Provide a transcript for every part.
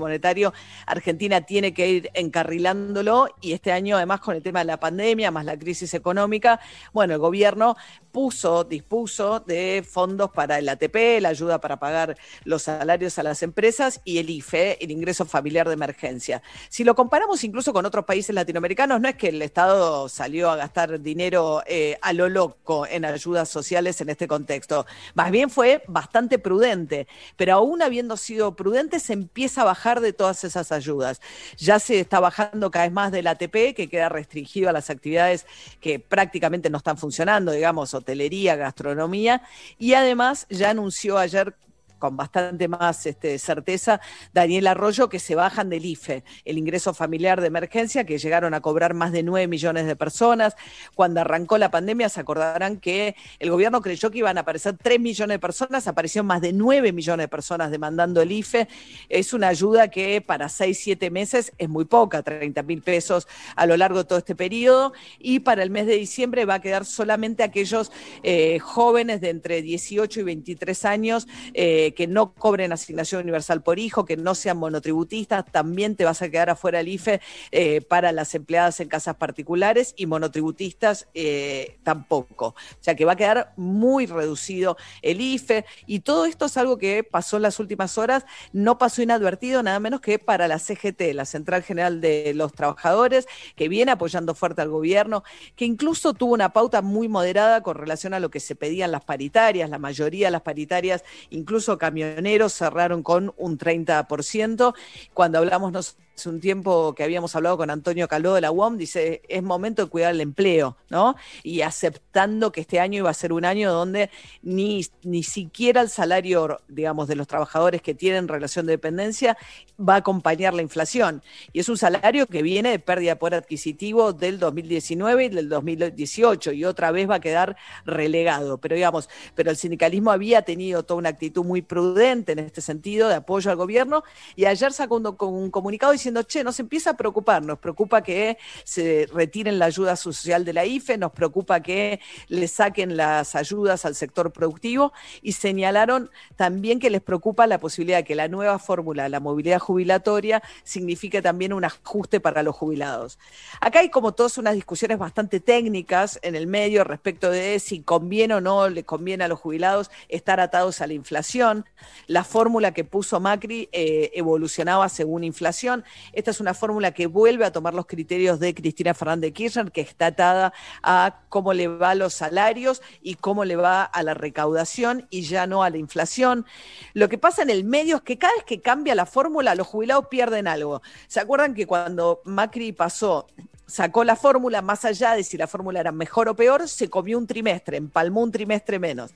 Monetario, Argentina tiene que ir encarrilándolo y este año además con el tema de la pandemia más la crisis económica, bueno, el gobierno puso, dispuso de fondos para el ATP, la ayuda para pagar los salarios a las empresas y el IFE, el ingreso familiar de emergencia. Si lo comparamos incluso con otros países latinoamericanos, no es que el Estado salió a gastar dinero eh, a lo loco en ayudas sociales en este contexto, más bien fue bastante prudente, pero aún habiendo sido prudente se empieza a bajar de todas esas ayudas. Ya se está bajando cada vez más del ATP, que queda restringido a las actividades que prácticamente no están funcionando, digamos, hotelería, gastronomía, y además ya anunció ayer con bastante más este, certeza Daniel Arroyo que se bajan del IFE, el ingreso familiar de emergencia, que llegaron a cobrar más de 9 millones de personas. Cuando arrancó la pandemia, se acordarán que el gobierno creyó que iban a aparecer 3 millones de personas, aparecieron más de 9 millones de personas demandando el IFE. Es una ayuda que para 6, 7 meses es muy poca, 30 mil pesos a lo largo de todo este periodo. Y para el mes de diciembre va a quedar solamente aquellos eh, jóvenes de entre 18 y 23 años. Eh, que no cobren asignación universal por hijo, que no sean monotributistas, también te vas a quedar afuera el IFE eh, para las empleadas en casas particulares y monotributistas eh, tampoco. O sea que va a quedar muy reducido el IFE y todo esto es algo que pasó en las últimas horas, no pasó inadvertido nada menos que para la CGT, la Central General de los Trabajadores, que viene apoyando fuerte al gobierno, que incluso tuvo una pauta muy moderada con relación a lo que se pedían las paritarias, la mayoría de las paritarias incluso camioneros cerraron con un 30%. Cuando hablamos nosotros hace un tiempo que habíamos hablado con Antonio Caló de la UOM, dice, es momento de cuidar el empleo, ¿no? Y aceptando que este año iba a ser un año donde ni, ni siquiera el salario, digamos, de los trabajadores que tienen relación de dependencia va a acompañar la inflación. Y es un salario que viene de pérdida de poder adquisitivo del 2019 y del 2018 y otra vez va a quedar relegado. Pero digamos, pero el sindicalismo había tenido toda una actitud muy prudente en este sentido de apoyo al gobierno y ayer sacó un, un comunicado diciendo, che, nos empieza a preocupar, nos preocupa que se retiren la ayuda social de la IFE, nos preocupa que le saquen las ayudas al sector productivo y señalaron también que les preocupa la posibilidad de que la nueva fórmula, la movilidad jubilatoria, signifique también un ajuste para los jubilados. Acá hay como todas unas discusiones bastante técnicas en el medio respecto de si conviene o no le conviene a los jubilados estar atados a la inflación. La fórmula que puso Macri eh, evolucionaba según inflación. Esta es una fórmula que vuelve a tomar los criterios de Cristina Fernández Kirchner, que está atada a cómo le va a los salarios y cómo le va a la recaudación y ya no a la inflación. Lo que pasa en el medio es que cada vez que cambia la fórmula, los jubilados pierden algo. ¿Se acuerdan que cuando Macri pasó sacó la fórmula, más allá de si la fórmula era mejor o peor, se comió un trimestre, empalmó un trimestre menos.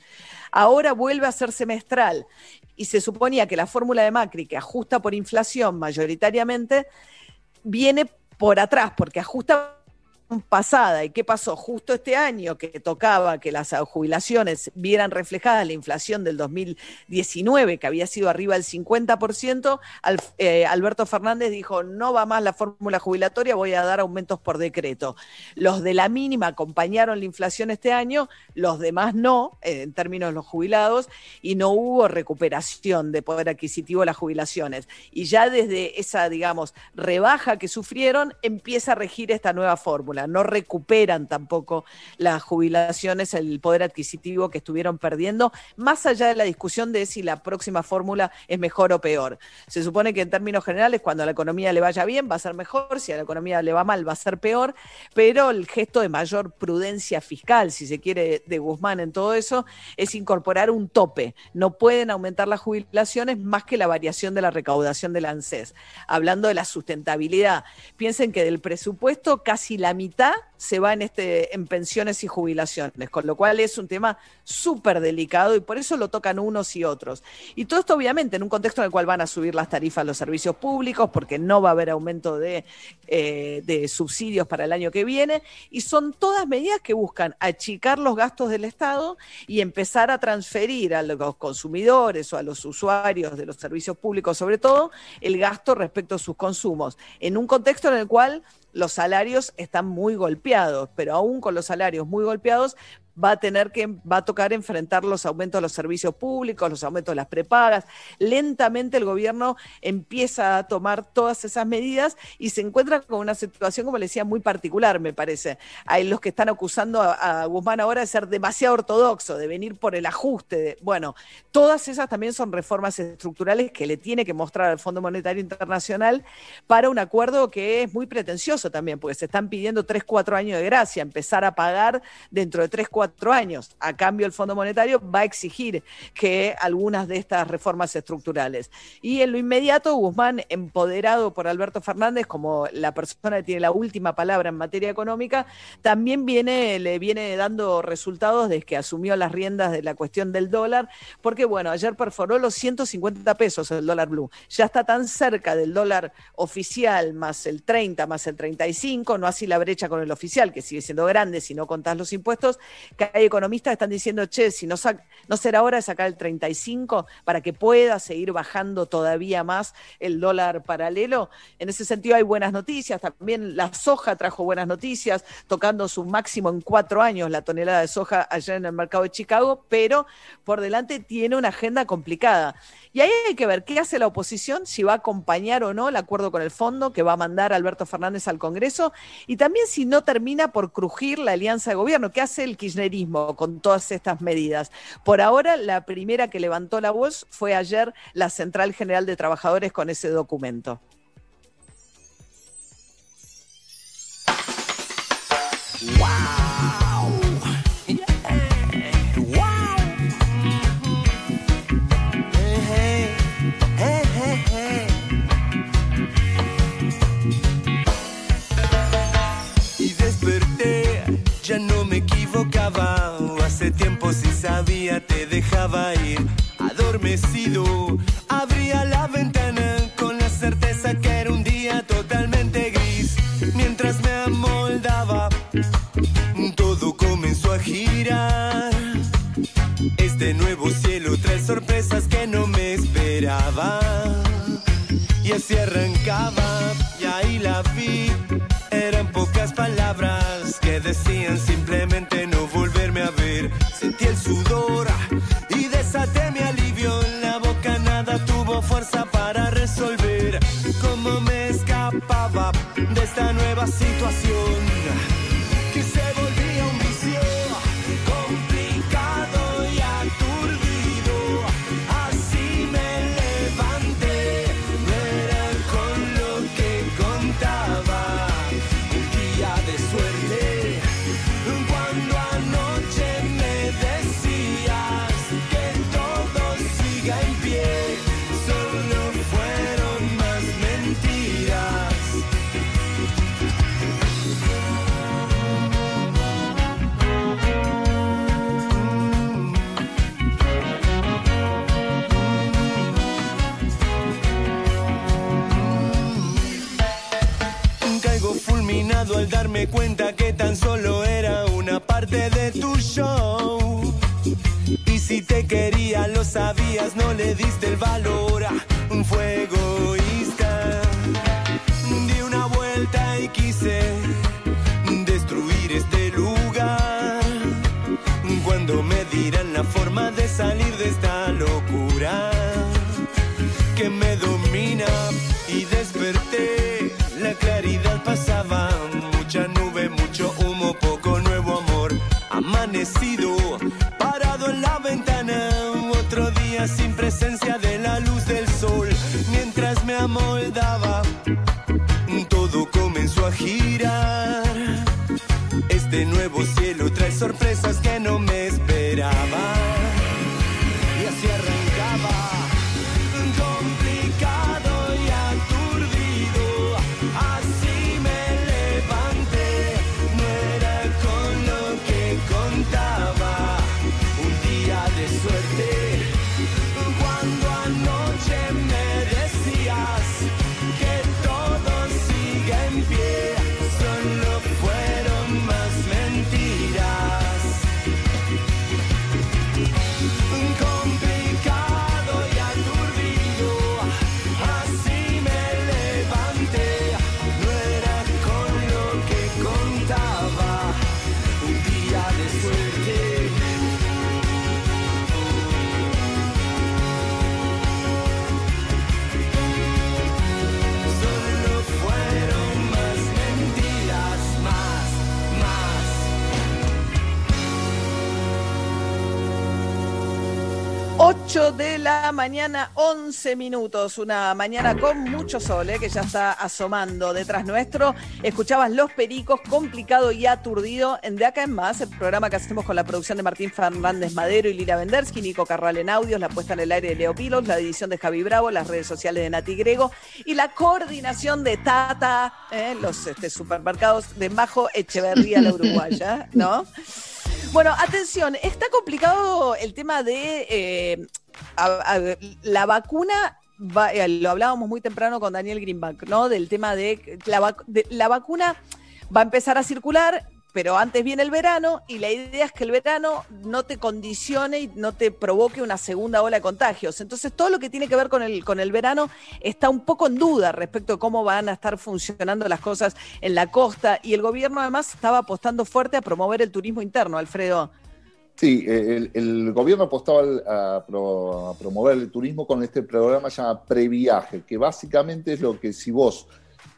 Ahora vuelve a ser semestral y se suponía que la fórmula de Macri, que ajusta por inflación mayoritariamente, viene por atrás, porque ajusta pasada. ¿Y qué pasó? Justo este año que tocaba que las jubilaciones vieran reflejada la inflación del 2019, que había sido arriba del 50%, eh, Alberto Fernández dijo, no va más la fórmula jubilatoria, voy a dar aumentos por decreto. Los de la mínima acompañaron la inflación este año, los demás no, eh, en términos de los jubilados, y no hubo recuperación de poder adquisitivo de las jubilaciones. Y ya desde esa, digamos, rebaja que sufrieron, empieza a regir esta nueva fórmula no recuperan tampoco las jubilaciones, el poder adquisitivo que estuvieron perdiendo, más allá de la discusión de si la próxima fórmula es mejor o peor. Se supone que en términos generales, cuando a la economía le vaya bien, va a ser mejor, si a la economía le va mal, va a ser peor, pero el gesto de mayor prudencia fiscal, si se quiere, de Guzmán en todo eso, es incorporar un tope. No pueden aumentar las jubilaciones más que la variación de la recaudación del ANSES. Hablando de la sustentabilidad, piensen que del presupuesto casi la mitad bonita. Se va en, este, en pensiones y jubilaciones, con lo cual es un tema súper delicado y por eso lo tocan unos y otros. Y todo esto obviamente en un contexto en el cual van a subir las tarifas a los servicios públicos porque no va a haber aumento de, eh, de subsidios para el año que viene y son todas medidas que buscan achicar los gastos del Estado y empezar a transferir a los consumidores o a los usuarios de los servicios públicos sobre todo el gasto respecto a sus consumos, en un contexto en el cual los salarios están muy golpeados, pero aún con los salarios muy golpeados, va a tener que, va a tocar enfrentar los aumentos de los servicios públicos, los aumentos de las prepagas. Lentamente el gobierno empieza a tomar todas esas medidas y se encuentra con una situación, como le decía, muy particular, me parece. Hay los que están acusando a, Guzmán ahora de ser demasiado ortodoxo, de venir por el ajuste. bueno, todas esas también son reformas estructurales que le tiene que mostrar al Fondo Monetario Internacional para un acuerdo que es muy pretencioso también, porque se están pidiendo 3, 4 años de gracia, empezar a pagar dentro de 3, 4 años. A cambio, el Fondo Monetario va a exigir que algunas de estas reformas estructurales. Y en lo inmediato, Guzmán, empoderado por Alberto Fernández como la persona que tiene la última palabra en materia económica, también viene, le viene dando resultados desde que asumió las riendas de la cuestión del dólar, porque bueno, ayer perforó los 150 pesos el dólar blue. Ya está tan cerca del dólar oficial, más el 30, más el 35, no así la brecha con el oficial, que sigue siendo grande si no contás los impuestos, que hay economistas que están diciendo, che, si no, será hora de sacar el 35 para que pueda seguir bajando todavía más el dólar paralelo. En ese sentido hay buenas noticias, también la soja trajo buenas noticias, tocando su máximo en cuatro años la tonelada de soja allá en el mercado de Chicago, pero por delante tiene una agenda complicada. Y ahí hay que ver qué hace la oposición, si va a acompañar o no el acuerdo con el fondo que va a mandar Alberto Fernández al Congreso, y también si no termina por crujir la alianza de gobierno, qué hace el con todas estas medidas. Por ahora, la primera que levantó la voz fue ayer la Central General de Trabajadores con ese documento. Hace tiempo si sabía te dejaba ir. Adormecido, abría la ventana con la certeza que era un día totalmente gris. Mientras me amoldaba, todo comenzó a girar. Este nuevo cielo trae sorpresas que no me esperaba. Y así arrancaba, y ahí la vi. Eran pocas palabras que decían simplemente situación cuenta que tan solo era una parte de tu show. Y si te quería, lo sabías, no le diste el valor. Un fue egoísta. Di una vuelta y quise destruir este lugar. Cuando me dirán la forma de Parado en la ventana, otro día sin presencia de 8 de la mañana, 11 minutos. Una mañana con mucho sol, eh, que ya está asomando detrás nuestro. Escuchabas Los Pericos, complicado y aturdido. En De Acá en Más, el programa que hacemos con la producción de Martín Fernández Madero y Lira Vendersky, Nico Carral en audios, la puesta en el aire de Leo Pilos, la edición de Javi Bravo, las redes sociales de Nati Grego y la coordinación de Tata, eh, los este, supermercados de Majo Echeverría, la uruguaya, ¿no? Bueno, atención, está complicado el tema de eh, la vacuna. Eh, lo hablábamos muy temprano con Daniel Greenback, ¿no? Del tema de la, de la vacuna va a empezar a circular pero antes viene el verano y la idea es que el verano no te condicione y no te provoque una segunda ola de contagios. Entonces, todo lo que tiene que ver con el, con el verano está un poco en duda respecto a cómo van a estar funcionando las cosas en la costa y el gobierno además estaba apostando fuerte a promover el turismo interno, Alfredo. Sí, el, gobierno apostaba a, promover el turismo con este programa llamado Previaje, que básicamente es lo que si vos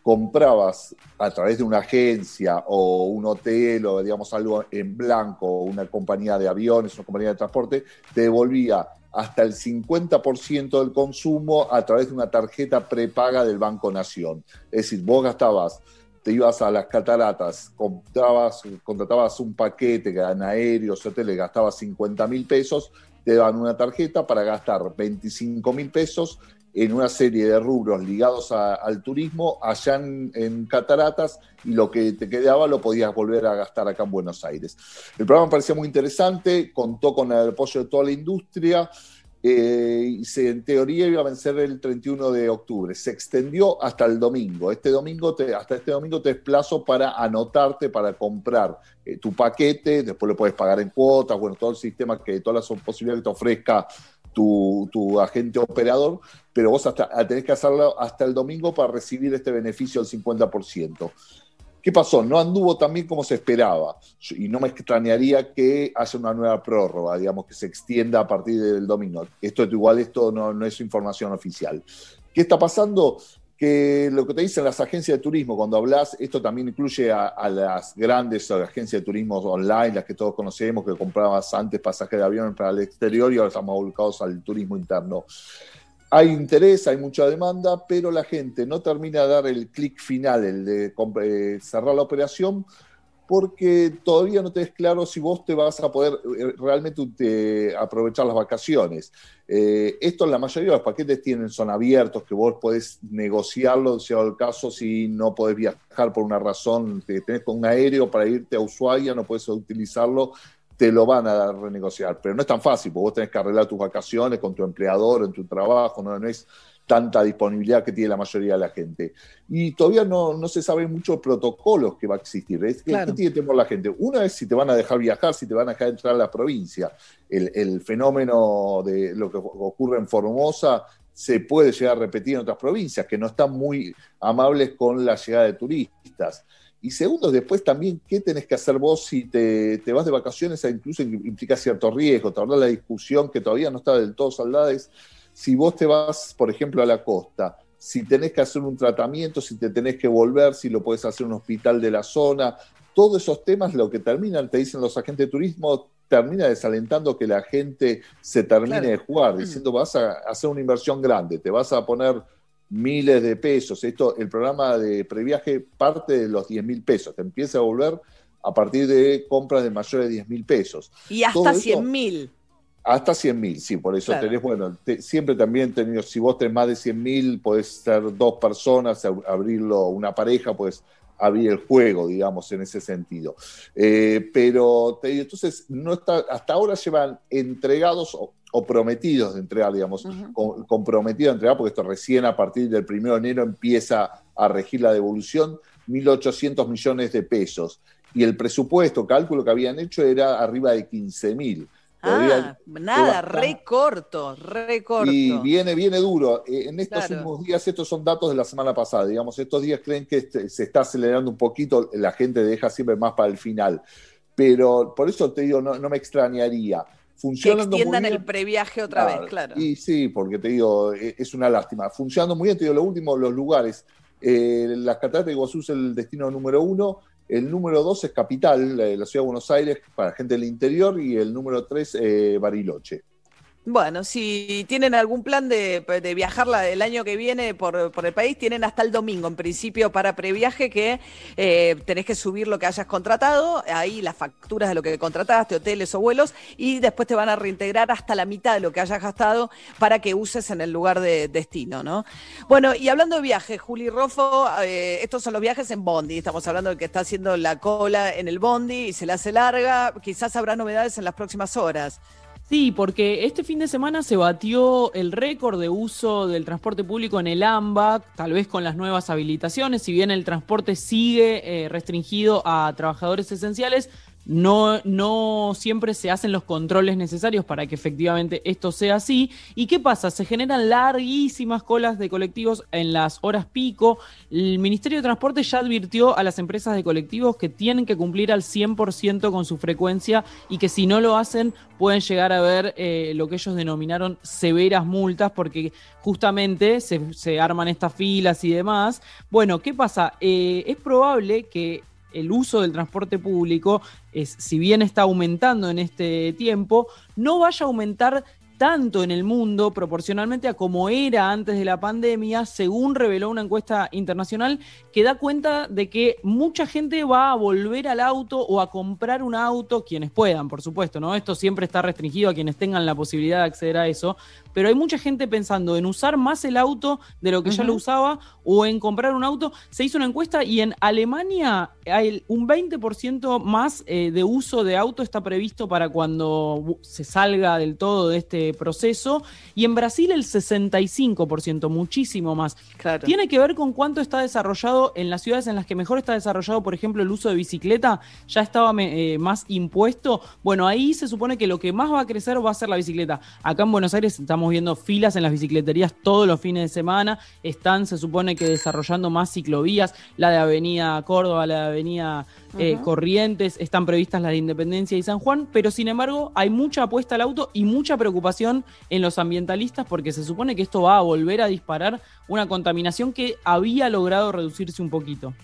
comprabas a través de una agencia o un hotel o digamos algo en blanco, una compañía de aviones, una compañía de transporte, te devolvía hasta el 50% del consumo a través de una tarjeta prepaga del Banco Nación. Es decir, vos gastabas, te ibas a las cataratas, comprabas, contratabas un paquete que en aéreos, hoteles, gastabas 50 mil pesos, te daban una tarjeta para gastar 25 mil pesos en una serie de rubros ligados al turismo allá en, Cataratas y lo que te quedaba lo podías volver a gastar acá en Buenos Aires. El programa parecía muy interesante, contó con el apoyo de toda la industria eh, y se, en teoría iba a vencer el 31 de octubre. Se extendió hasta el domingo. Este domingo hasta este domingo te desplazo para anotarte, para comprar eh, tu paquete, después lo puedes pagar en cuotas, bueno, todo el sistema que, todas las posibilidades que te ofrezca tu, agente operador, pero vos hasta, tenés que hacerlo hasta el domingo para recibir este beneficio del 50%. ¿Qué pasó? No anduvo tan bien como se esperaba y no me extrañaría que haya una nueva prórroga, digamos, que se extienda a partir del domingo. Esto igual, esto no, no es información oficial. ¿Qué está pasando? Que lo que te dicen las agencias de turismo, cuando hablas, esto también incluye a, las grandes agencias de turismo online, las que todos conocemos, que comprabas antes pasajes de avión para el exterior y ahora estamos volcados al turismo interno. Hay interés, hay mucha demanda, pero la gente no termina de dar el clic final, el de eh, cerrar la operación, porque todavía no te es claro si vos te vas a poder eh, realmente aprovechar las vacaciones. Eh, esto la mayoría de los paquetes tienen, son abiertos, que vos podés negociarlo, si el caso, si no podés viajar por una razón, tenés con un aéreo para irte a Ushuaia, no puedes utilizarlo, te lo van a renegociar. Pero no es tan fácil, porque vos tenés que arreglar tus vacaciones con tu empleador, en tu trabajo, no, no es tanta disponibilidad que tiene la mayoría de la gente. Y todavía no, no se sabe mucho protocolos que va a existir. ¿Qué tiene temor la gente? Una es si te van a dejar viajar, si te van a dejar entrar a la provincia. El, fenómeno de lo que ocurre en Formosa se puede llegar a repetir en otras provincias que no están muy amables con la llegada de turistas. Y segundo, después también, ¿qué tenés que hacer vos si te, te vas de vacaciones? Incluso implica cierto riesgo. Te la discusión que todavía no está del todo saldada es si vos te vas, por ejemplo, a la costa, si tenés que hacer un tratamiento, si te tenés que volver, si lo puedes hacer en un hospital de la zona, todos esos temas lo que terminan, te dicen los agentes de turismo, termina desalentando que la gente se termine de jugar, mm. diciendo vas a hacer una inversión grande, te vas a poner miles de pesos. Esto, el programa de previaje parte de los 10 mil pesos, te empieza a volver a partir de compras de mayores de 10 mil pesos. Y hasta 100 mil. Hasta 100 mil, sí, por eso tenés, bueno, siempre también tenido, si vos tenés más de 100 mil, podés ser dos personas, abrirlo una pareja, pues abrir el juego, digamos, en ese sentido. Eh, pero te digo, entonces, no está, hasta ahora llevan entregados o, prometidos de entregar, digamos, comprometidos de entregar, porque esto recién a partir del 1 de enero empieza a regir la devolución, 1.800 millones de pesos. Y el presupuesto, cálculo que habían hecho era arriba de 15 Ah, nada, re corto, re corto. Y viene, viene duro. Eh, en estos últimos días, estos son datos de la semana pasada, digamos, estos días creen que este, se está acelerando un poquito, la gente deja siempre más para el final. Pero por eso te digo, no, me extrañaría. Funcionando que extiendan el previaje otra vez, claro. Y sí, porque te digo, e, es una lástima. Funcionando muy bien, te digo, lo último, los lugares. Eh, las cataratas de Iguazú es el destino número uno el número dos es Capital, la ciudad de Buenos Aires, para gente del interior, y el número tres, eh, Bariloche. Bueno, si tienen algún plan de, viajar el año que viene por, el país, tienen hasta el domingo, en principio, para previaje, que eh, tenés que subir lo que hayas contratado, ahí las facturas de lo que contrataste, hoteles o vuelos, y después te van a reintegrar hasta la mitad de lo que hayas gastado para que uses en el lugar de destino, ¿no? Bueno, y hablando de viajes, Juli Rofo, eh, estos son los viajes en Bondi, estamos hablando de que está haciendo la cola en el Bondi y se le hace larga, quizás habrá novedades en las próximas horas. Sí, porque este fin de semana se batió el récord de uso del transporte público en el AMBA, tal vez con las nuevas habilitaciones, si bien el transporte sigue eh, restringido a trabajadores esenciales, no, no siempre se hacen los controles necesarios para que efectivamente esto sea así. ¿Y qué pasa? Se generan larguísimas colas de colectivos en las horas pico. El Ministerio de Transporte ya advirtió a las empresas de colectivos que tienen que cumplir al 100% con su frecuencia y que si no lo hacen pueden llegar a ver eh, lo que ellos denominaron severas multas porque justamente se, arman estas filas y demás. Bueno, ¿qué pasa? Eh, es probable que el uso del transporte público, es, si bien está aumentando en este tiempo, no vaya a aumentar tanto en el mundo proporcionalmente a como era antes de la pandemia, según reveló una encuesta internacional que da cuenta de que mucha gente va a volver al auto o a comprar un auto, quienes puedan, por supuesto, ¿no? Esto siempre está restringido a quienes tengan la posibilidad de acceder a eso, pero hay mucha gente pensando en usar más el auto de lo que ya lo usaba o en comprar un auto. Se hizo una encuesta y en Alemania hay un 20% más eh, de uso de auto está previsto para cuando se salga del todo de este proceso y en Brasil el 65%, muchísimo más. Tiene que ver con cuánto está desarrollado en las ciudades en las que mejor está desarrollado, por ejemplo, el uso de bicicleta, ya estaba eh, más impuesto. Bueno, ahí se supone que lo que más va a crecer va a ser la bicicleta. Acá en Buenos Aires estamos estamos viendo filas en las bicicleterías todos los fines de semana. Están, se supone que desarrollando más ciclovías, la de Avenida Córdoba, la de Avenida eh, Corrientes, están previstas las de Independencia y San Juan, pero sin embargo hay mucha apuesta al auto y mucha preocupación en los ambientalistas porque se supone que esto va a volver a disparar una contaminación que había logrado reducirse un poquito.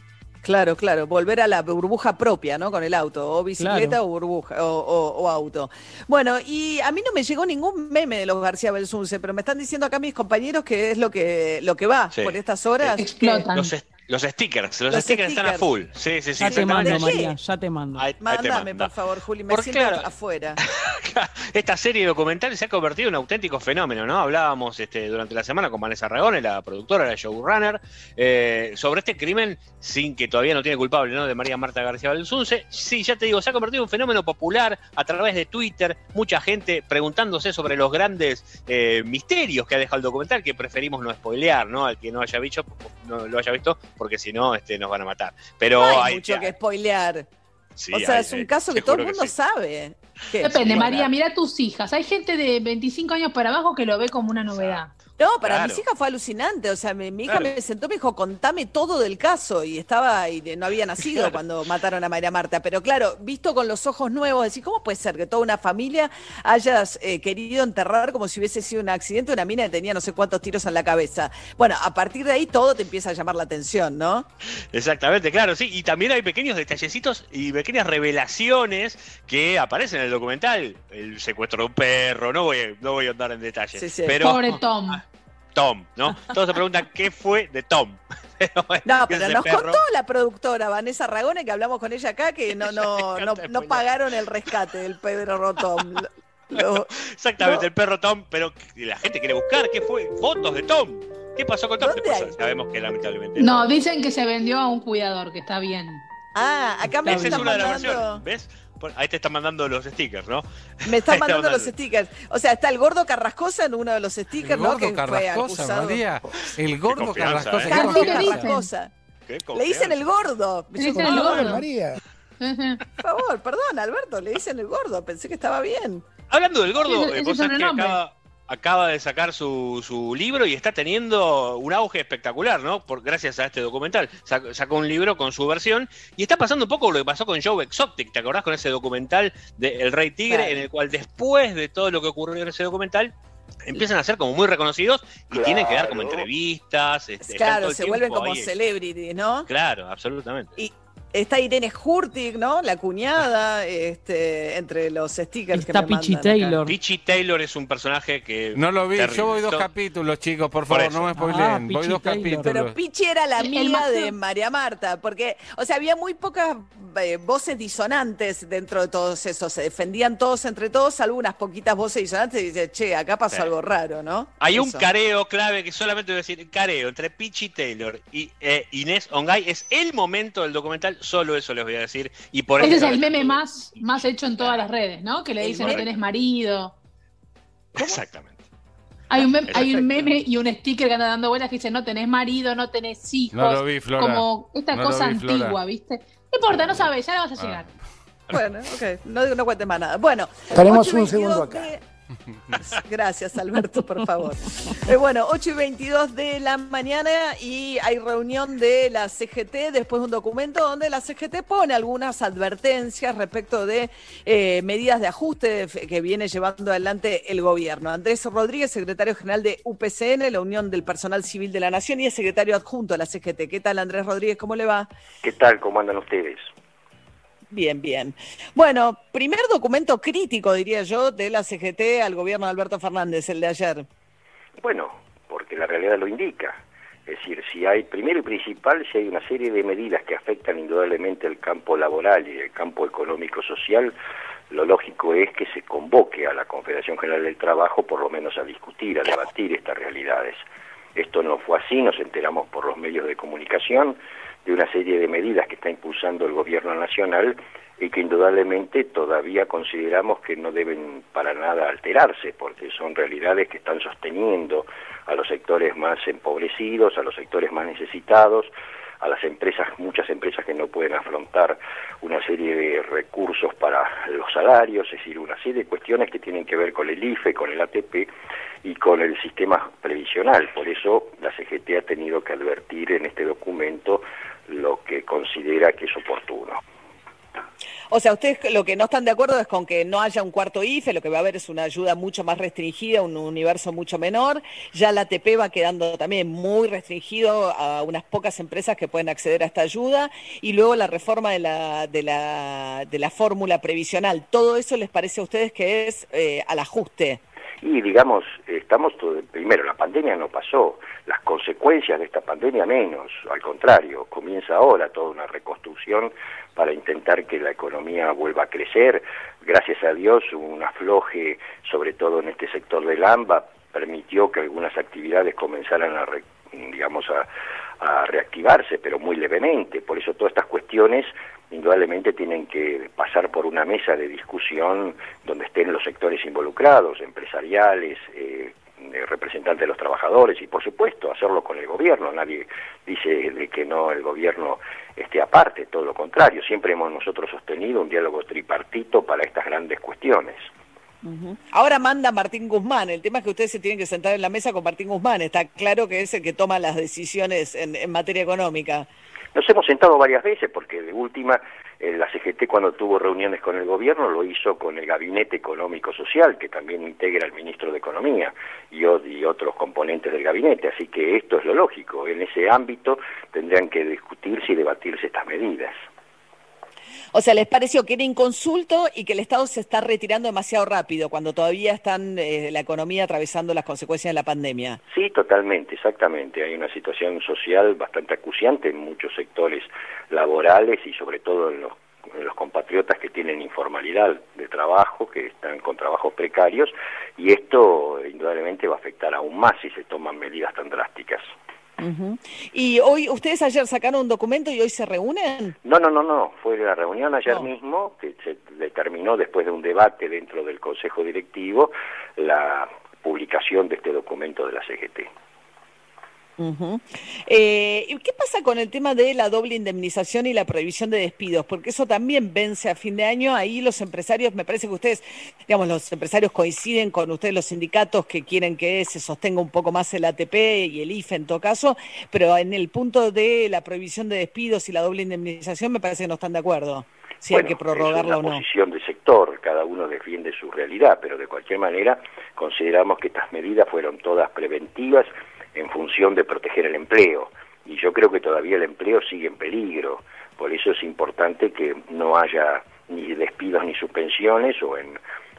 Claro, claro, volver a la burbuja propia, ¿no? Con el auto, o bicicleta o burbuja, o, auto. Bueno, y a mí no me llegó ningún meme de los García Belsunce, pero me están diciendo acá mis compañeros que es lo que, lo que va por estas horas. Explotan. Los stickers, los, stickers, están a full. Sí, sí, sí. Ya te mando, María, ya te mando. Mándame, por favor, Juli, me siento afuera. Esta serie documental se ha convertido en un auténtico fenómeno, ¿no? Hablábamos este, durante la semana con Vanessa Ragone, la productora, la showrunner, eh, sobre este crimen, sin que todavía no tiene culpable, ¿no? De María Marta García Belsunce. Sí, ya te digo, se ha convertido en un fenómeno popular a través de Twitter, mucha gente preguntándose sobre los grandes eh, misterios que ha dejado el documental, que preferimos no spoilear, ¿no? Al que no haya visto, no lo haya visto, porque si no, este, nos van a matar. Pero no hay, mucho que spoilear. o sea, es un caso que todo el mundo sabe. Depende, María, mira tus hijas. Hay gente de 25 años para abajo que lo ve como una novedad. No, para mis hijas fue alucinante. O sea, mi, hija me sentó y me dijo, contame todo del caso. Y estaba, y no había nacido cuando mataron a María Marta. Pero claro, visto con los ojos nuevos, decís, ¿cómo puede ser que toda una familia hayas eh, querido enterrar como si hubiese sido un accidente una mina que tenía no sé cuántos tiros en la cabeza? Bueno, a partir de ahí todo te empieza a llamar la atención, ¿no? Exactamente, claro, sí. Y también hay pequeños detallecitos y pequeñas revelaciones que aparecen en el documental. El secuestro de un perro, no voy, no voy a andar en detalles. Pero, Pobre Tom. Tom, ¿no? Todos se preguntan qué fue de Tom. no, pero nos contó la productora Vanessa Ragone, que hablamos con ella acá, que no, no, no, pagaron el rescate del Pedro Tom. exactamente, el perro Tom, pero la gente quiere buscar qué fue, fotos de Tom. ¿Qué pasó con Tom? sabemos que lamentablemente. No, dicen que se vendió a un cuidador, que está bien. Ah, acá me están mandando... ¿Ves? Ahí te están mandando los stickers, ¿no? Me están mandando los stickers. O sea, está el gordo Carrascosa en uno de los stickers, el gordo Carrascosa, María. El gordo Carrascosa. ¿eh? Carrascosa. Le dicen el gordo. Le dicen el gordo. María. Por favor, perdón, Alberto, le dicen el gordo. Pensé que estaba bien. Hablando del gordo, eh, vos sabés que acaba, acaba de sacar su, su, libro y está teniendo un auge espectacular, ¿no? Por, gracias a este documental. Sacó, un libro con su versión y está pasando un poco lo que pasó con Joe Exotic. ¿Te acordás con ese documental de El Rey Tigre? En el cual después de todo lo que ocurrió en ese documental, empiezan a ser como muy reconocidos y tienen que dar como entrevistas. Este, claro, se vuelven como celebrities, ¿no? Claro, absolutamente. Y Está Irene Hurtig, ¿no? La cuñada, este, entre los stickers Está que me Pichi mandan acá. Taylor. Pichi Taylor es un personaje que. No lo vi, terrible. yo voy dos capítulos, chicos, por Por favor, eso. no me Ah, spoileen. voy Pichi dos Taylor. capítulos. Pero Pichi era la amiga de María Marta, porque, o sea, había muy pocas eh, voces disonantes dentro de todos esos. Se defendían todos entre todos, salvo unas poquitas voces disonantes y dice, che, acá pasó Sí. algo raro, ¿no? Hay un careo clave que solamente voy a decir careo entre Pichi Taylor y eh, Inés Ongay. Es el momento del documental, solo eso les voy a decir. Y por Ese es el meme más, más hecho en todas las redes, ¿no? Que le El dicen no tenés marido. Exactamente. Hay un, meme, hay un meme y un sticker que anda dando vueltas que dice no tenés marido, no tenés hijos. No lo vi, Flora. Como esta No cosa vi, Flora. antigua, ¿viste? No importa, no sabes, ya la vas a Ah. llegar. Bueno, ok, no, no cuentes más nada. Bueno, Estaremos 8 y un segundo 22 acá. de- Gracias, Alberto, por favor. Eh, bueno, 8 y 22 de la mañana y hay reunión de la CGT después de un documento donde la CGT pone algunas advertencias respecto de eh, medidas de ajuste que viene llevando adelante el gobierno. Andrés Rodríguez, secretario general de UPCN, la Unión del Personal Civil de la Nación, y es secretario adjunto de la CGT. ¿Qué tal, Andrés Rodríguez? ¿Cómo le va? ¿Qué tal? ¿Cómo andan ustedes? Bien, bien. Bueno, primer documento crítico, diría yo, de la CGT al gobierno de Alberto Fernández, el de ayer. Bueno, porque la realidad lo indica. Es decir, si hay, primero y principal, si hay una serie de medidas que afectan indudablemente el campo laboral y el campo económico-social, lo lógico es que se convoque a la Confederación General del Trabajo por lo menos a discutir, a debatir estas realidades. Esto no fue así, nos enteramos por los medios de comunicación de una serie de medidas que está impulsando el gobierno nacional y que indudablemente todavía consideramos que no deben para nada alterarse, porque son realidades que están sosteniendo a los sectores más empobrecidos, a los sectores más necesitados, a las empresas, muchas empresas que no pueden afrontar una serie de recursos para los salarios, es decir, una serie de cuestiones que tienen que ver con el IFE, con el ATP y con el sistema previsional. Por eso la CGT ha tenido que advertir en este documento lo que considera que es oportuno. O sea, ustedes lo que no están de acuerdo es con que no haya un cuarto IFE, lo que va a haber es una ayuda mucho más restringida, un universo mucho menor. Ya la ATP va quedando también muy restringido a unas pocas empresas que pueden acceder a esta ayuda. Y luego la reforma de la, de la, de la fórmula previsional. ¿Todo eso les parece a ustedes que es eh, al ajuste? Y digamos, estamos todo, primero, la pandemia no pasó, las consecuencias de esta pandemia menos, al contrario, comienza ahora toda una reconstrucción para intentar que la economía vuelva a crecer. Gracias a Dios, un afloje, sobre todo en este sector del AMBA, permitió que algunas actividades comenzaran a, digamos, a, a reactivarse, pero muy levemente. Por eso todas estas cuestiones indudablemente tienen que pasar por una mesa de discusión donde estén los sectores involucrados, empresariales, eh, eh, representantes de los trabajadores y por supuesto hacerlo con el gobierno. Nadie dice de que no el gobierno esté aparte, todo lo contrario. Siempre hemos nosotros sostenido un diálogo tripartito para estas grandes cuestiones. Ahora manda Martín Guzmán. El tema es que ustedes se tienen que sentar en la mesa con Martín Guzmán. Está claro que es el que toma las decisiones en, en materia económica. Nos hemos sentado varias veces porque de última eh, la CGT cuando tuvo reuniones con el gobierno lo hizo con el Gabinete Económico Social, que también integra al ministro de Economía y otros componentes del gabinete. Así que esto es lo lógico. En ese ámbito tendrían que discutirse y debatirse estas medidas. O sea, les pareció que era inconsulto y que el Estado se está retirando demasiado rápido cuando todavía están eh, la economía atravesando las consecuencias de la pandemia. Sí, totalmente, exactamente. Hay una situación social bastante acuciante en muchos sectores laborales y sobre todo en los, los compatriotas que tienen informalidad de trabajo, que están con trabajos precarios, y esto eh, indudablemente va a afectar aún más si se toman medidas tan drásticas. Ujú. Y hoy, ustedes ayer sacaron un documento y hoy se reúnen. No, no, no, no. Fue la reunión ayer No. mismo, que se determinó después de un debate dentro del Consejo Directivo, la publicación de este documento de la CGT. Ujú. Eh, ¿y ¿Qué pasa con el tema de la doble indemnización y la prohibición de despidos? Porque eso también vence a fin de año. Ahí los empresarios, me parece que ustedes, digamos, los empresarios coinciden con ustedes, los sindicatos que quieren que se sostenga un poco más el ATP y el IFE en todo caso, pero en el punto de la prohibición de despidos y la doble indemnización me parece que no están de acuerdo. Si hay que prorrogarla es o una no. posición de sector, cada uno defiende su realidad, pero de cualquier manera consideramos que estas medidas fueron todas preventivas en función de proteger el empleo. Y yo creo que todavía el empleo sigue en peligro. Por eso es importante que no haya ni despidos ni suspensiones o en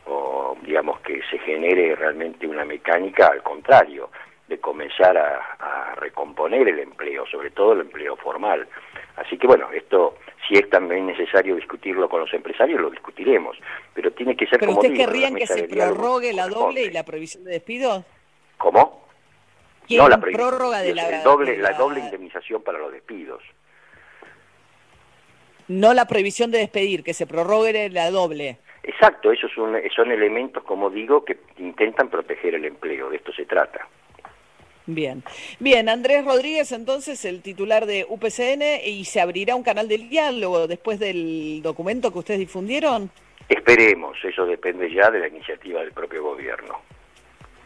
o digamos que se genere realmente una mecánica al contrario de comenzar a, recomponer el empleo, sobre todo el empleo formal. Así que bueno, esto si es también necesario discutirlo con los empresarios, lo discutiremos, pero tiene que ser ¿Pero como usted digo, querrían que se prorrogue la doble y la prohibición de despidos? ¿Cómo? ¿Quieren la prórroga de la, el doble, de la la- doble indemnización para los despidos. No la prohibición de despedir, que se prorrogue la doble. Exacto, esos son, son elementos, como digo, que intentan proteger el empleo, de esto se trata. Bien. Bien, Andrés Rodríguez, entonces, el titular de UPCN, y se abrirá un canal de diálogo después del documento que ustedes difundieron. Esperemos, eso depende ya de la iniciativa del propio gobierno.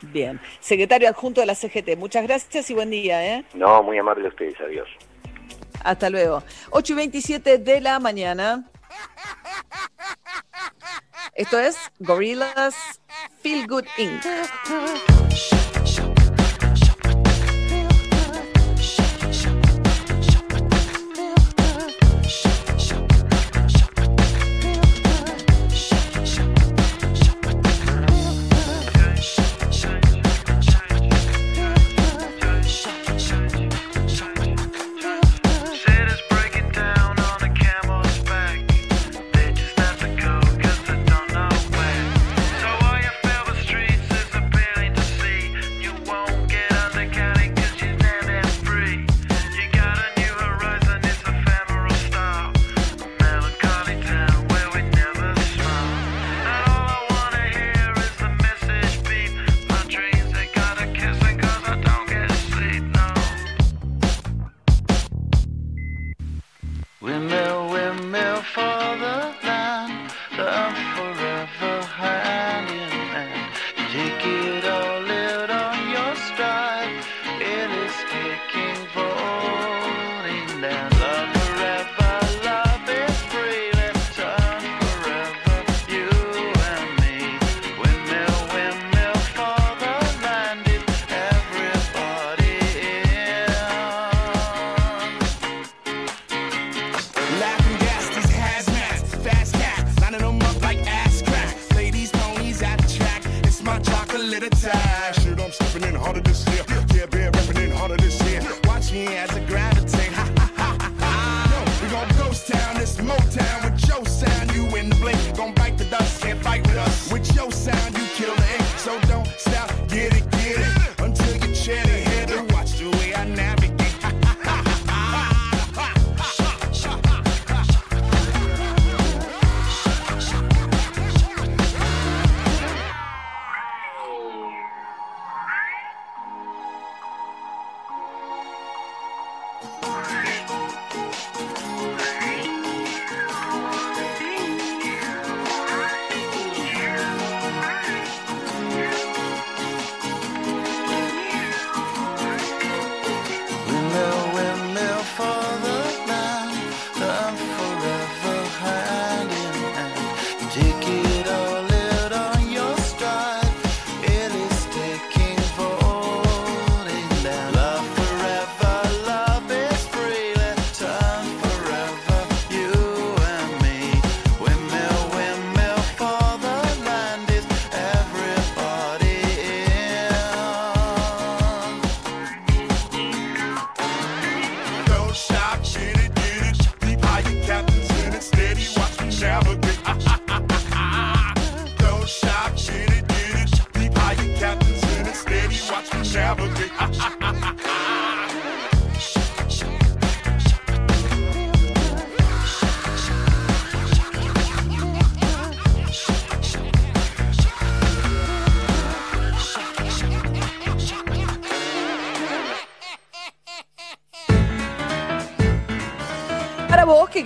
Bien. Secretario adjunto de la CGT, muchas gracias y buen día, ¿eh? No, muy amable a ustedes, adiós. Hasta luego. 8 y 27 de la mañana. Esto es Gorillaz Feel Good Inc.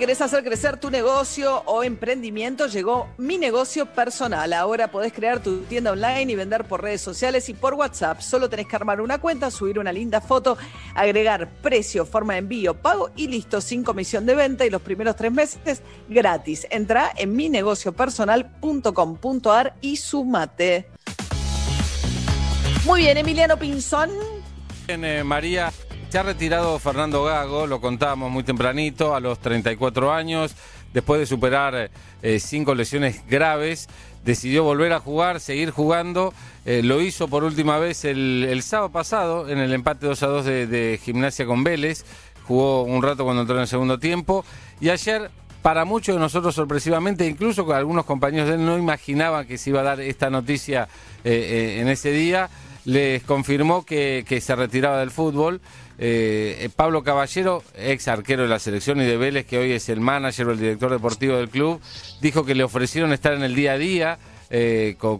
querés hacer crecer tu negocio o emprendimiento, llegó mi negocio personal. Ahora podés crear tu tienda online y vender por redes sociales y por WhatsApp. Solo tenés que armar una cuenta, subir una linda foto, agregar precio, forma de envío, pago y listo, sin comisión de venta y los primeros tres meses gratis. Entra en minegociopersonal.com.ar y sumate. Muy bien, Emiliano Pinzón. Bien, eh, María, se ha retirado Fernando Gago, lo contábamos muy tempranito, a los 34 años, después de superar eh, cinco lesiones graves, decidió volver a jugar, seguir jugando. Eh, lo hizo por última vez el, sábado pasado en el empate 2 a 2 de, Gimnasia con Vélez. Jugó un rato cuando entró en el segundo tiempo. Y ayer, para muchos de nosotros sorpresivamente, incluso con algunos compañeros de él no imaginaban que se iba a dar esta noticia eh, eh, en ese día, les confirmó que se retiraba del fútbol. Eh, eh, Pablo Caballero, ex arquero de la selección y de Vélez, que hoy es el manager o el director deportivo del club, dijo que le ofrecieron estar en el día a día eh, con,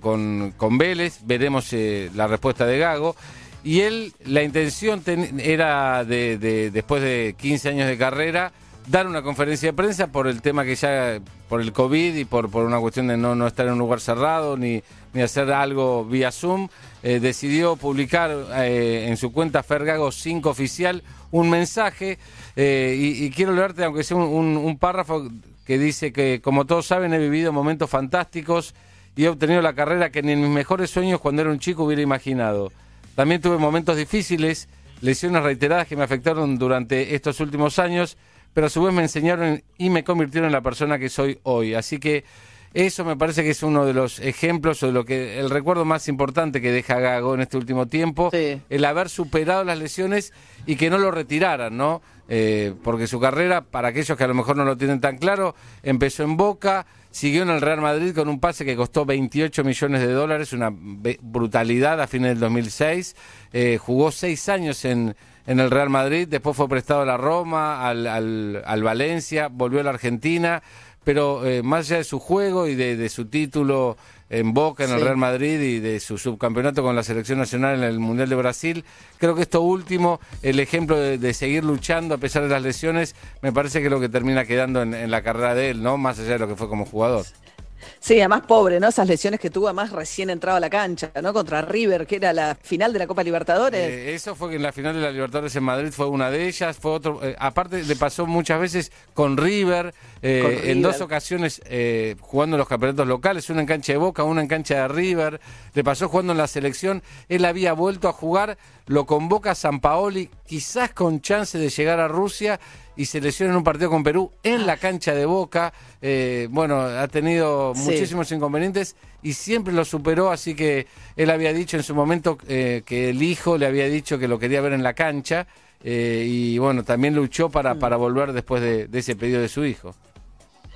con- Vélez. Veremos la respuesta de Gago. Y él, la intención ten- era, de, de- después de 15 años de carrera, dar una conferencia de prensa por el tema que ya, por el COVID y por, por una cuestión de no, no estar en un lugar cerrado ni, ni hacer algo vía Zoom, eh, decidió publicar eh, en su cuenta Fergago 5 oficial un mensaje eh, y, quiero leerte, aunque sea un- un párrafo que dice que, como todos saben, he vivido momentos fantásticos y he obtenido la carrera que ni en mis mejores sueños cuando era un chico hubiera imaginado. También tuve momentos difíciles, lesiones reiteradas que me afectaron durante estos últimos años, pero a su vez me enseñaron y me convirtieron en la persona que soy hoy. Así que eso me parece que es uno de los ejemplos o de lo que el recuerdo más importante que deja Gago en este último tiempo, el haber superado las lesiones y que no lo retiraran, ¿no? Eh, porque su carrera, para aquellos que a lo mejor no lo tienen tan claro, empezó en Boca, siguió en el Real Madrid con un pase que costó 28 millones de dólares, una brutalidad a fines del 2006. Eh, jugó seis años en, en el Real Madrid, después fue prestado a la Roma, al, al- al Valencia, volvió a la Argentina, pero eh, más allá de su juego y de, de su título en Boca, en el. Real Madrid y de su subcampeonato con la selección nacional en el Mundial de Brasil, creo que esto último, el ejemplo de, de seguir luchando a pesar de las lesiones, me parece que es lo que termina quedando en, en la carrera de él, ¿no? Más allá de lo que fue como jugador. Sí, además pobre, ¿no? Esas lesiones que tuvo, además recién entrado a la cancha, ¿no? Contra River, que era la final de la Copa Libertadores. Eh, eso fue que en la final de la Libertadores en Madrid fue una de ellas, fue otro, eh, aparte le pasó muchas veces con River, eh, Con en River. dos ocasiones jugando en los campeonatos locales, una en cancha de Boca, una en cancha de River, le pasó jugando en la selección, él había vuelto a jugar, lo convoca San Paoli, quizás con chance de llegar a Rusia y se lesiona en un partido con Perú en la cancha de Boca. Eh, bueno, ha tenido Sí. muchísimos inconvenientes y siempre lo superó, así que él había dicho en su momento eh, que el hijo le había dicho que lo quería ver en la cancha eh, y bueno, también luchó para, Mm. para volver después de, de ese pedido de su hijo.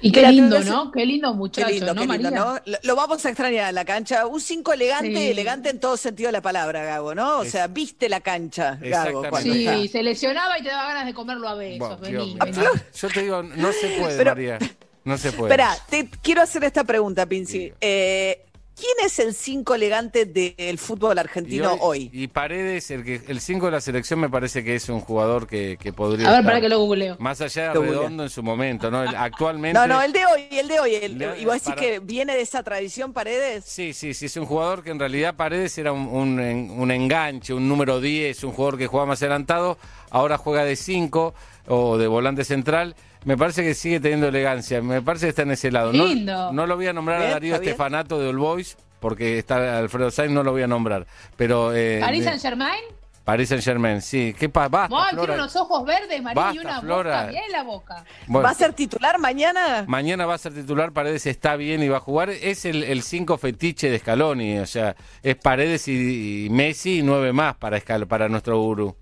Y qué Mira, lindo, ¿no? Qué lindo muchacho, Qué lindo, ¿no, qué lindo, María? ¿no? Lo, lo vamos a extrañar en la cancha. Un 5 elegante, Sí. elegante en todo sentido de la palabra, Gago, ¿no? O Es- sea, viste la cancha, Gago. Sí, está. se lesionaba y te daba ganas de comerlo a besos. Bueno, vení, vení. Yo te digo, no se puede, Pero- María. No se puede. Espera, te quiero hacer esta pregunta, Pinci. Eh, ¿Quién es el 5 elegante del fútbol Y argentino hoy? Y Paredes, el que el 5 de la selección me parece que es un jugador que, que podría A ver, estar para que lo googleo. más allá de Lo googleo. Redondo en su momento, ¿no? El- actualmente No, no, el de hoy, el de hoy. El, Le- ¿Y vos decís para- que viene de esa tradición, Paredes? Sí, sí, sí, es un jugador que en realidad Paredes era un, un un enganche, un número 10, un jugador que jugaba más adelantado, ahora juega de 5 o de volante central. Me parece que sigue teniendo elegancia, me parece que está en ese lado. No- Lindo. No, lo voy a nombrar a Darío. Estefanato de All Boys, porque está Alfredo Sainz, no lo voy a nombrar. Pero eh, ¿Paris Saint Germain? Paris Saint Germain, sí. ¿Qué pasa? Basta, tiene unos ojos verdes, María, y una Flora. boca. Bien la boca. Bueno, ¿Va a ser titular mañana? Mañana va a ser titular, Paredes está bien y va a jugar. Es el 5 fetiche de Scaloni, o sea, es Paredes y, y Messi y nueve más para, Escal- para nuestro gurú.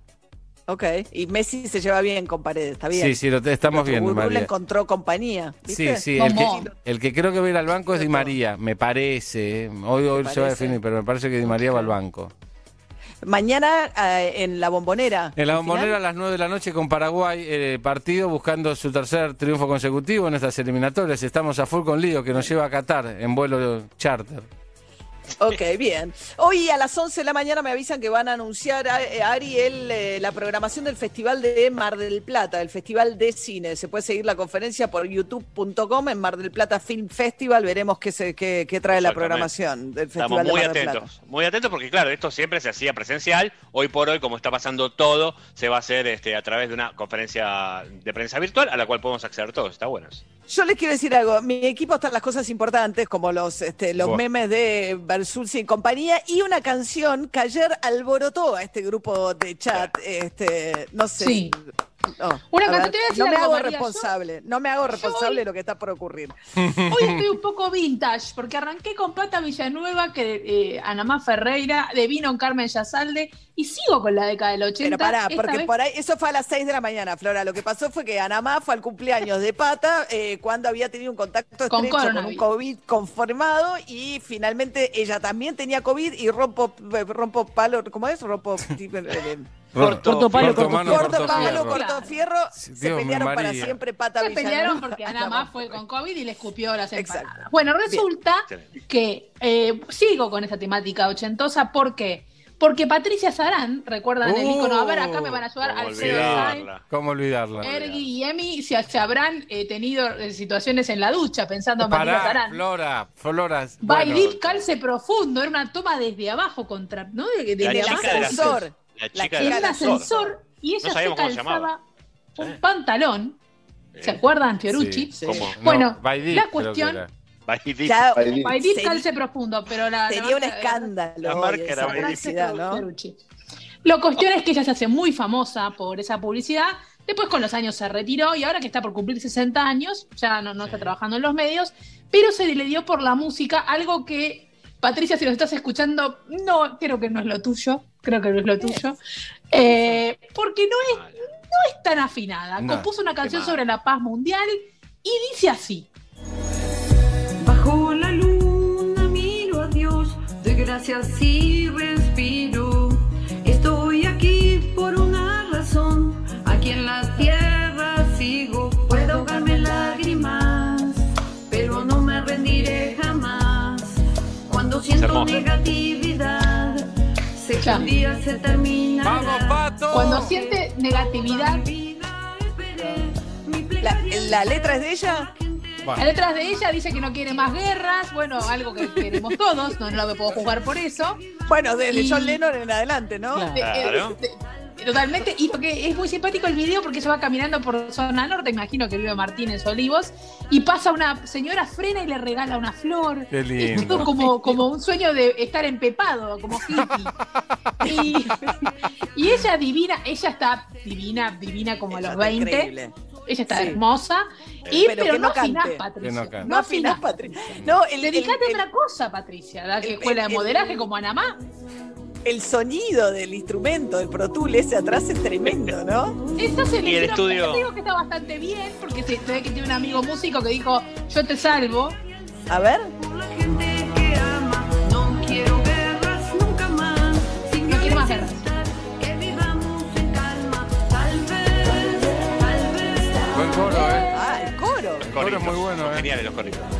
Ok. Y Messi se lleva bien con Paredes, está bien. Sí, sí, lo te- estamos viendo, María. encontró compañía. Sí, ¿viste? sí, el que, ¿Cómo? el que creo que va a ir al banco es Di María, me parece. eh. Hoy, hoy ¿Te se va a definir, pero me parece que Di María va al banco. Mañana eh, en la bombonera. En la ¿al bombonera a las 9 de la noche con Paraguay, eh, partido buscando su tercer triunfo consecutivo en estas eliminatorias. Estamos a full con lío que nos lleva a Qatar en vuelo charter. Ok, bien. Hoy a las 11 de la mañana me avisan que van a anunciar a, eh, Ari el, eh, la programación del Festival de Mar del Plata, el Festival de Cine. Se puede seguir la conferencia por youtube.com en Mar del Plata Film Festival. Veremos qué, se, qué, qué trae la programación del Festival Estamos de muy Mar del Plata. atentos, muy atentos porque claro, esto siempre se hacía presencial, hoy por hoy como está pasando todo, se va a hacer este, a través de una conferencia de prensa virtual a la cual podemos acceder todos, está bueno. Yo les quiero decir algo. Mi equipo están las cosas importantes, como los, este, los Buah. memes de Sulci y compañía, y una canción que ayer alborotó a este grupo de chat. Este, no sé. Sí. No, Una a cosa, ver, te voy a decir no me algo, hago María, yo- responsable, no me hago responsable de lo que está por ocurrir. Hoy estoy un poco vintage, porque arranqué con Pata Villanueva, que eh, Anamá Ferreira, de Vino Carmen Yazalde, y sigo con la década del 80. Pero pará, porque vez- por ahí, eso fue a las 6 de la mañana, Flora. Lo que pasó fue que Anamá fue al cumpleaños de Pata eh, cuando había tenido un contacto Con estrecho con, un. COVID confirmado y finalmente ella también tenía COVID y rompo, rompo palo, ¿cómo es? Rompo eh, Corto, Corto palo, corto fierro. corto corto palo, fierro. corto fierro. Sí, se Dios, pelearon para siempre Pata Se Villanueva. pelearon porque Anamá Anamá fue con COVID y le escupió las Exacto. empanadas. Bueno, resulta que eh, sigo con esta temática ochentosa, ¿por qué? Porque Patricia Sarán, recuerdan el icono, a ver, acá me van a ayudar, ¿Cómo Alfredo Sainz, olvidarla? ¿Cómo olvidarla? Ergi y Emi se, se habrán eh, tenido eh, situaciones en la ducha pensando en Patricia Sarán. Flora, Flora. By bueno, calce profundo, era una toma desde abajo contra, ¿no? De- Desde La El chica abajo. La La chica del ascensor y ella No se calzaba un Sí. pantalón. ¿Se Eh, acuerdan, Fiorucci? Sí. ¿Cómo? No, Bueno, la cuestión- Sería- calce profundo, pero la, la Sería un escándalo. La marca era publicidad, ¿no? Fiorucci. La cuestión es que ella se hace muy famosa por esa publicidad. Después con los años se retiró y ahora que está por cumplir 60 años, ya no, no está trabajando en los medios, pero se le dio por la música algo que, Patricia, si lo estás escuchando, no, creo que no es lo tuyo, creo que no es lo tuyo, eh, porque no es, no es tan afinada. No. Compuso una canción sobre la paz mundial y dice así. Bajo la luna miro a Dios, doy gracias y día se termina. ¡Vamos, Pato! Cuando siente negatividad, La, la letra es de ella. La letra de ella dice que no quiere más guerras, bueno, algo que queremos todos, no, no lo puedo jugar por eso. Bueno, desde Y- John Lennon en adelante, ¿no? Claro. De- eh, Claro. de- totalmente, y porque es muy simpático el video porque se va caminando por zona norte, imagino que vive Martínez Olivos, y pasa una señora, frena y le regala una flor. Qué Es todo como, como un sueño de estar empepado, como hippie. Y, y ella divina, ella está divina, divina como a Ella los está 20. increíble. Ella está Sí. hermosa. Y, Pero pero, que no no afinás. Patricia. No. No afinás, Patricia. No, el, Dedicate el- a otra cosa, Patricia. El- escuela de el- modelaje como Anamá. El sonido del instrumento, del Pro Tool ese atrás es tremendo, ¿no? Esto se Y le el estudio. digo que está bastante bien, porque se, ve que tiene un amigo músico que dijo, yo te salvo. A ver. Buen coro, ¿eh? Ah, el coro. Los Ahora es muy bueno, eh. Geniales los corritos.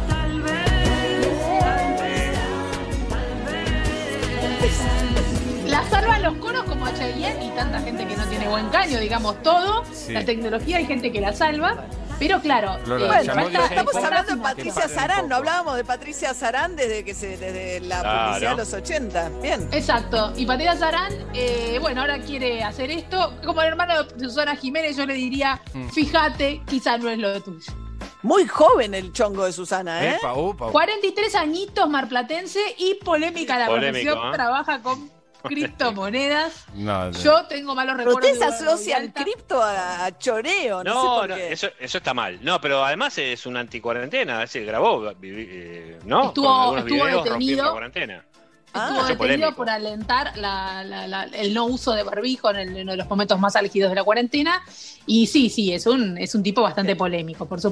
La salvan los coros como a Cheyenne y tanta gente que no tiene buen caño, digamos todo. Sí. La tecnología hay gente que la salva. Pero claro, Flora, eh, Bueno, falta- estamos hablando de Patricia Sarán, no hablábamos de Patricia Sarán desde que se, desde la Claro. publicidad de los 80. Bien. Exacto. Y Patricia Sarán, eh, bueno, ahora quiere hacer esto. Como el hermano de Susana Jiménez, yo le diría, Mm. fíjate, quizá no es lo tuyo. Muy joven el chongo de Susana, ¿eh? Epa, upa. 43 añitos marplatense y polémica la Polémico, profesión. ¿eh? Trabaja con criptomonedas. No, no. Yo tengo malos Pero recuerdos. usted se de Eduardo asocia al Villalta. cripto a, choreo, no, sé No, por no, qué. eso, eso está mal. No, pero además es un anticuarentena. Se grabó, vivi- eh, ¿no? Estuvo- estuvo detenido. la cuarentena. Ah, Estuvo Hecho detenido polémico. por alentar la- la- la- el no uso de barbijo en, el- en uno de los momentos más álgidos de la cuarentena. Y sí, sí, es un, es un tipo bastante polémico, por supuesto.